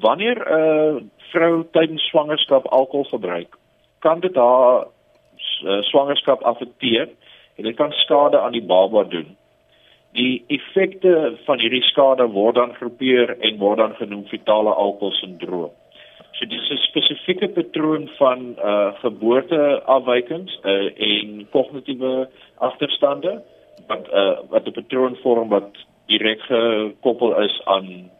wanneer 'n uh, vrou tydens swangerskap alkohol gebruik, kan dit haar uh, swangerskap affekteer en dit kan skade aan die baba doen. Die effekte van hierdie skade word dan groepeer en word dan genoem fetale alkoholsindroom. So dis 'n spesifieke patroon van uh geboorteafwykings uh, en kognitiewe agterstande wat uh wat 'n patroon vorm wat direk gekoppel is aan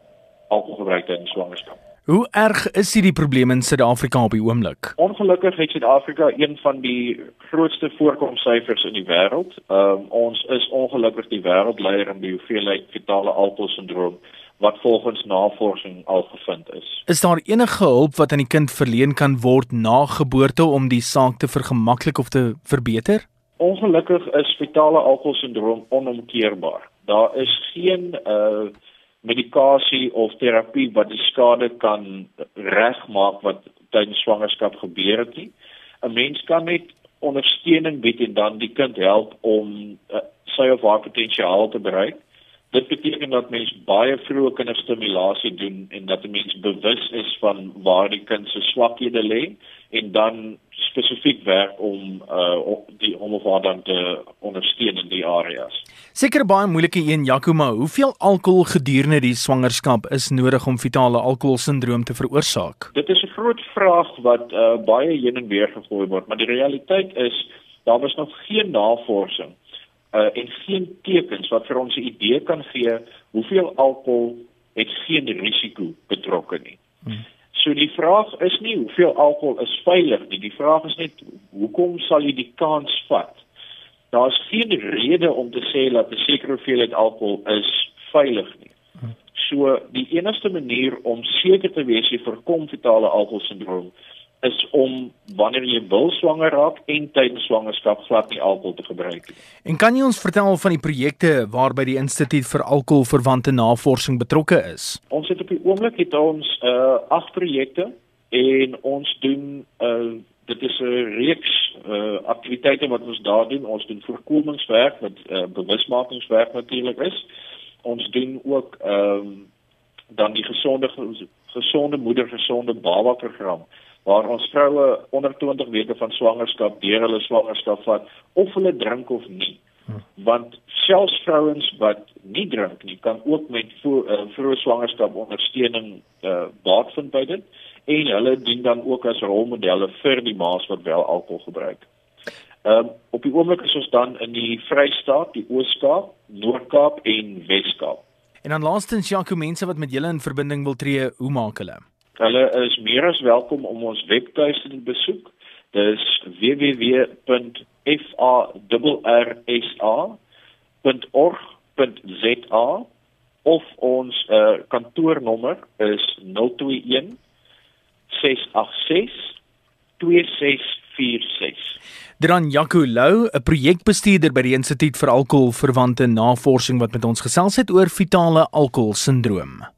alkoholgebruik in swangerskap. Hoe erg is hierdie probleem in Suid-Afrika op die oomblik? Ongelukkig het Suid-Afrika een van die grootste voorkomsyfers in die wêreld. Ehm um, ons is ongelukkig die wêreldleier in die hoeveelheid fetale alkoholsindroom wat volgens navorsing al gevind is. Is daar enige hulp wat aan die kind verleen kan word na geboorte om die saak te vergemaklik of te verbeter? Ongelukkig is fetale alkoholsindroom onomkeerbaar. Daar is geen uh medikasie of terapie wat die skade kan regmaak wat tydens swangerskap gebeur het nie. 'n Mens kan net ondersteuning bied en dan die kind help om uh, sy of haar potensiaal te bereik. Dit beteken dat mens baie vroeë kinderstimulasie doen en dat 'n mens bewus is van waar die kind se swakhede lê en dan spesifiek werk om uh die om of dan te ondersteun in die areas. Seker baie moeilike een Jakoma, hoeveel alkohol gedurende die swangerskap is nodig om fetale alkoholsindroom te veroorsaak? Dit is 'n groot vraag wat uh baie heen en weer gegooi word, maar die realiteit is daar was nog geen navorsing uh, en geen tekens wat vir ons 'n idee kan gee hoeveel alkohol het geen risiko betrokke nie. Hmm. So die vraag is nie hoeveel alkohol is veilig nie, die vraag is net hoekom sal jy die kans vat? Daar's geen rede om te sê dat 'n sekere hoeveelheid alkohol is veilig nie. So die enigste manier om seker te wees jy voorkom fetale alkoholsindroom is om wanneer jy wil swanger raak en tydens swangerskap glad nie alkohol te gebruik nie. En kan jy ons vertel van die projekte waarby die Instituut vir Alkoholverwante Navorsing betrokke is? Ons het op die oomblik het ons uh agt projekte en ons doen uh dit is 'n reeks uh aktiwiteite wat ons daar doen. Ons doen voorkomingswerk wat uh bewusmakingswerk natuurlik is. Ons doen ook ehm um, dan die gesonde gesonde moeder gesonde baba program waar ons vroue onder 20 weke van swangerskap deur hulle swangerskap vat of hulle drink of nie. Hm. Want selfs vrouens wat nie drink nie, kan ook met uh, vroeë swangerskap ondersteuning uh, baat vind by dit en hulle dien dan ook as rolmodelle vir die ma's wat wel alkohol gebruik. Ehm um, op die oomblik is ons dan in die Vrystaat, die Oos-Kaap, Noord-Kaap en Wes-Kaap. En dan laastens Jaco mense wat met julle in verbinding wil tree, hoe maak hulle? Hulle is meer as welkom om ons webtuiste te besoek. Dis www.farrsa.org.za of ons uh, kantoornommer is 021 686 2646. Dan Jaco Lou, 'n projekbestuurder by die Instituut vir Alkoholverwante Navorsing wat met ons gesels het oor fetale alkoholsindroom.